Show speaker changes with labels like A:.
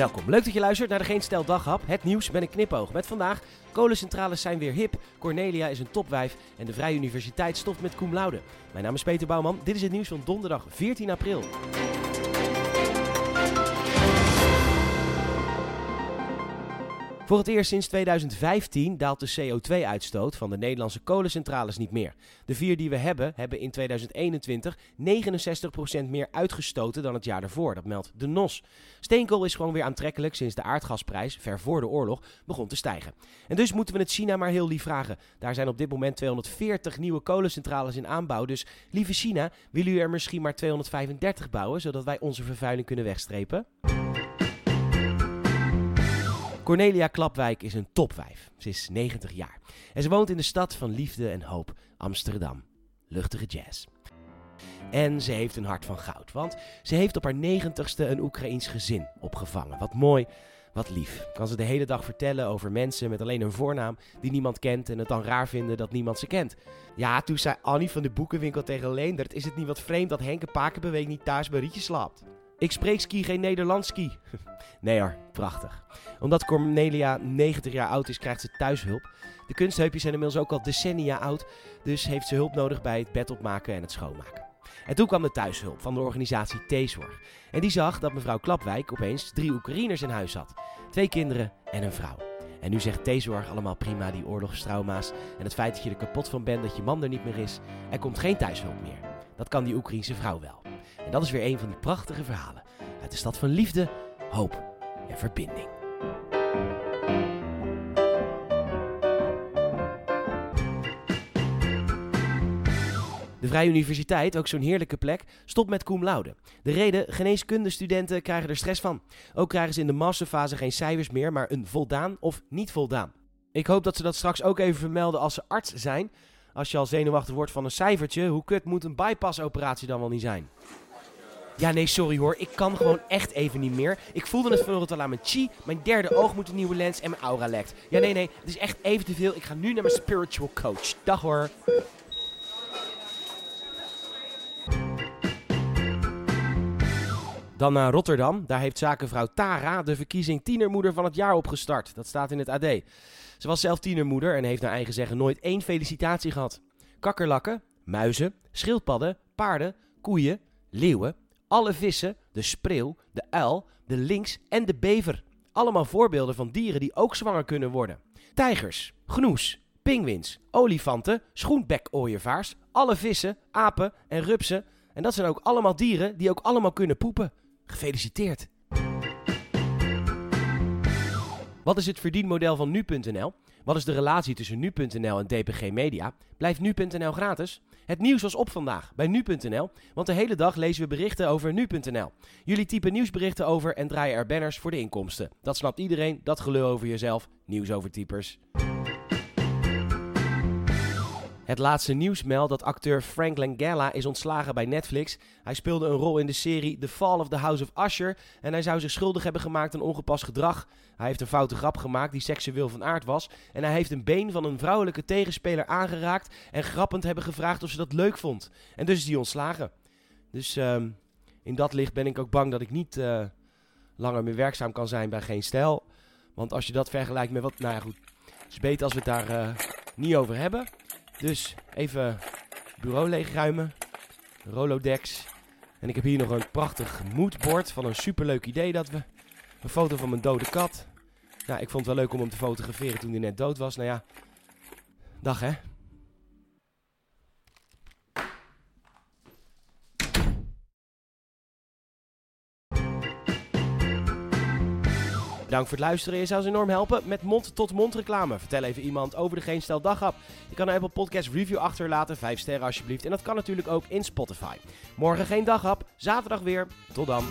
A: Welkom, leuk dat je luistert naar de Geen Stel Daghap, het nieuws met een knipoog. Met vandaag, kolencentrales zijn weer hip, Cornelia is een topwijf en de Vrije Universiteit stopt met cum laude. Mijn naam is Peter Bouwman, dit is het nieuws van donderdag 14 april. Voor het eerst sinds 2015 daalt de CO2-uitstoot van de Nederlandse kolencentrales niet meer. De vier die we hebben, hebben in 2021 69% meer uitgestoten dan het jaar daarvoor. Dat meldt de NOS. Steenkool is gewoon weer aantrekkelijk sinds de aardgasprijs, ver voor de oorlog, begon te stijgen. En dus moeten we het China maar heel lief vragen. Daar zijn op dit moment 240 nieuwe kolencentrales in aanbouw. Dus lieve China, willen u er misschien maar 235 bouwen, zodat wij onze vervuiling kunnen wegstrepen? Cornelia Klapwijk is een topwijf. Ze is 90 jaar. En ze woont in de stad van liefde en hoop, Amsterdam. Luchtige jazz. En ze heeft een hart van goud, want ze heeft op haar 90ste een Oekraïens gezin opgevangen. Wat mooi, wat lief. Kan ze de hele dag vertellen over mensen met alleen een voornaam die niemand kent en het dan raar vinden dat niemand ze kent. Ja, toen zei Annie van de boekenwinkel tegen Leendert, is het niet wat vreemd dat Henk een paar keer per week niet thuis bij Rietje slaapt. Ik spreek ski geen Nederlands ski. nee hoor, prachtig. Omdat Cornelia 90 jaar oud is, krijgt ze thuishulp. De kunstheupjes zijn inmiddels ook al decennia oud, dus heeft ze hulp nodig bij het bed opmaken en het schoonmaken. En toen kwam de thuishulp van de organisatie T-Zorg. En die zag dat mevrouw Klapwijk opeens drie Oekraïners in huis had. Twee kinderen en een vrouw. En nu zegt T-Zorg allemaal prima die oorlogstrauma's en het feit dat je er kapot van bent dat je man er niet meer is. Er komt geen thuishulp meer. Dat kan die Oekraïense vrouw wel. En dat is weer een van die prachtige verhalen uit de stad van liefde, hoop en verbinding. De Vrije Universiteit, ook zo'n heerlijke plek, stopt met cum laude. De reden, geneeskundestudenten krijgen er stress van. Ook krijgen ze in de masterfase geen cijfers meer, maar een voldaan of niet voldaan. Ik hoop dat ze dat straks ook even vermelden als ze arts zijn. Als je al zenuwachtig wordt van een cijfertje, hoe kut moet een bypassoperatie dan wel niet zijn? Ja, nee, sorry hoor. Ik kan gewoon echt even niet meer. Ik voelde het vanochtend al aan mijn chi. Mijn derde oog moet een nieuwe lens en mijn aura lekt. Ja, nee, nee. Het is echt even te veel. Ik ga nu naar mijn spiritual coach. Dag hoor. Dan naar Rotterdam. Daar heeft zakenvrouw Tara de verkiezing tienermoeder van het jaar opgestart. Dat staat in het AD. Ze was zelf tienermoeder en heeft naar eigen zeggen nooit één felicitatie gehad. Kakkerlakken, muizen, schildpadden, paarden, koeien, leeuwen, alle vissen, de spreeuw, de uil, de lynx en de bever. Allemaal voorbeelden van dieren die ook zwanger kunnen worden. Tijgers, gnoes, pinguïns, olifanten, schoenbekooievaars, alle vissen, apen en rupsen. En dat zijn ook allemaal dieren die ook allemaal kunnen poepen. Gefeliciteerd! Wat is het verdienmodel van nu.nl? Wat is de relatie tussen nu.nl en DPG Media? Blijft nu.nl gratis? Het nieuws was op vandaag bij nu.nl, want de hele dag lezen we berichten over nu.nl. Jullie typen nieuwsberichten over en draaien er banners voor de inkomsten. Dat snapt iedereen, dat gelul over jezelf, nieuws over typers. Het laatste nieuws meldt dat acteur Frank Langella is ontslagen bij Netflix. Hij speelde een rol in de serie The Fall of the House of Usher en hij zou zich schuldig hebben gemaakt aan ongepast gedrag. Hij heeft een foute grap gemaakt die seksueel van aard was en hij heeft een been van een vrouwelijke tegenspeler aangeraakt en grappend hebben gevraagd of ze dat leuk vond. En dus is hij ontslagen. Dus um, in dat licht ben ik ook bang dat ik niet uh, langer meer werkzaam kan zijn bij Geen Stijl. Want als je dat vergelijkt met wat... Nou ja goed, het is beter als we het daar uh, niet over hebben. Dus even bureau leegruimen. Rolodex. En ik heb hier nog een prachtig moodboard van een superleuk idee dat we... Een foto van mijn dode kat. Nou, ik vond het wel leuk om hem te fotograferen toen hij net dood was. Nou ja, dag hè. Bedankt voor het luisteren. Je zou ze enorm helpen met mond-tot-mond reclame. Vertel even iemand over de Geen Stel Daghap. Je kan een Apple Podcast review achterlaten. 5 sterren alsjeblieft. En dat kan natuurlijk ook in Spotify. Morgen geen daghap. Zaterdag weer. Tot dan.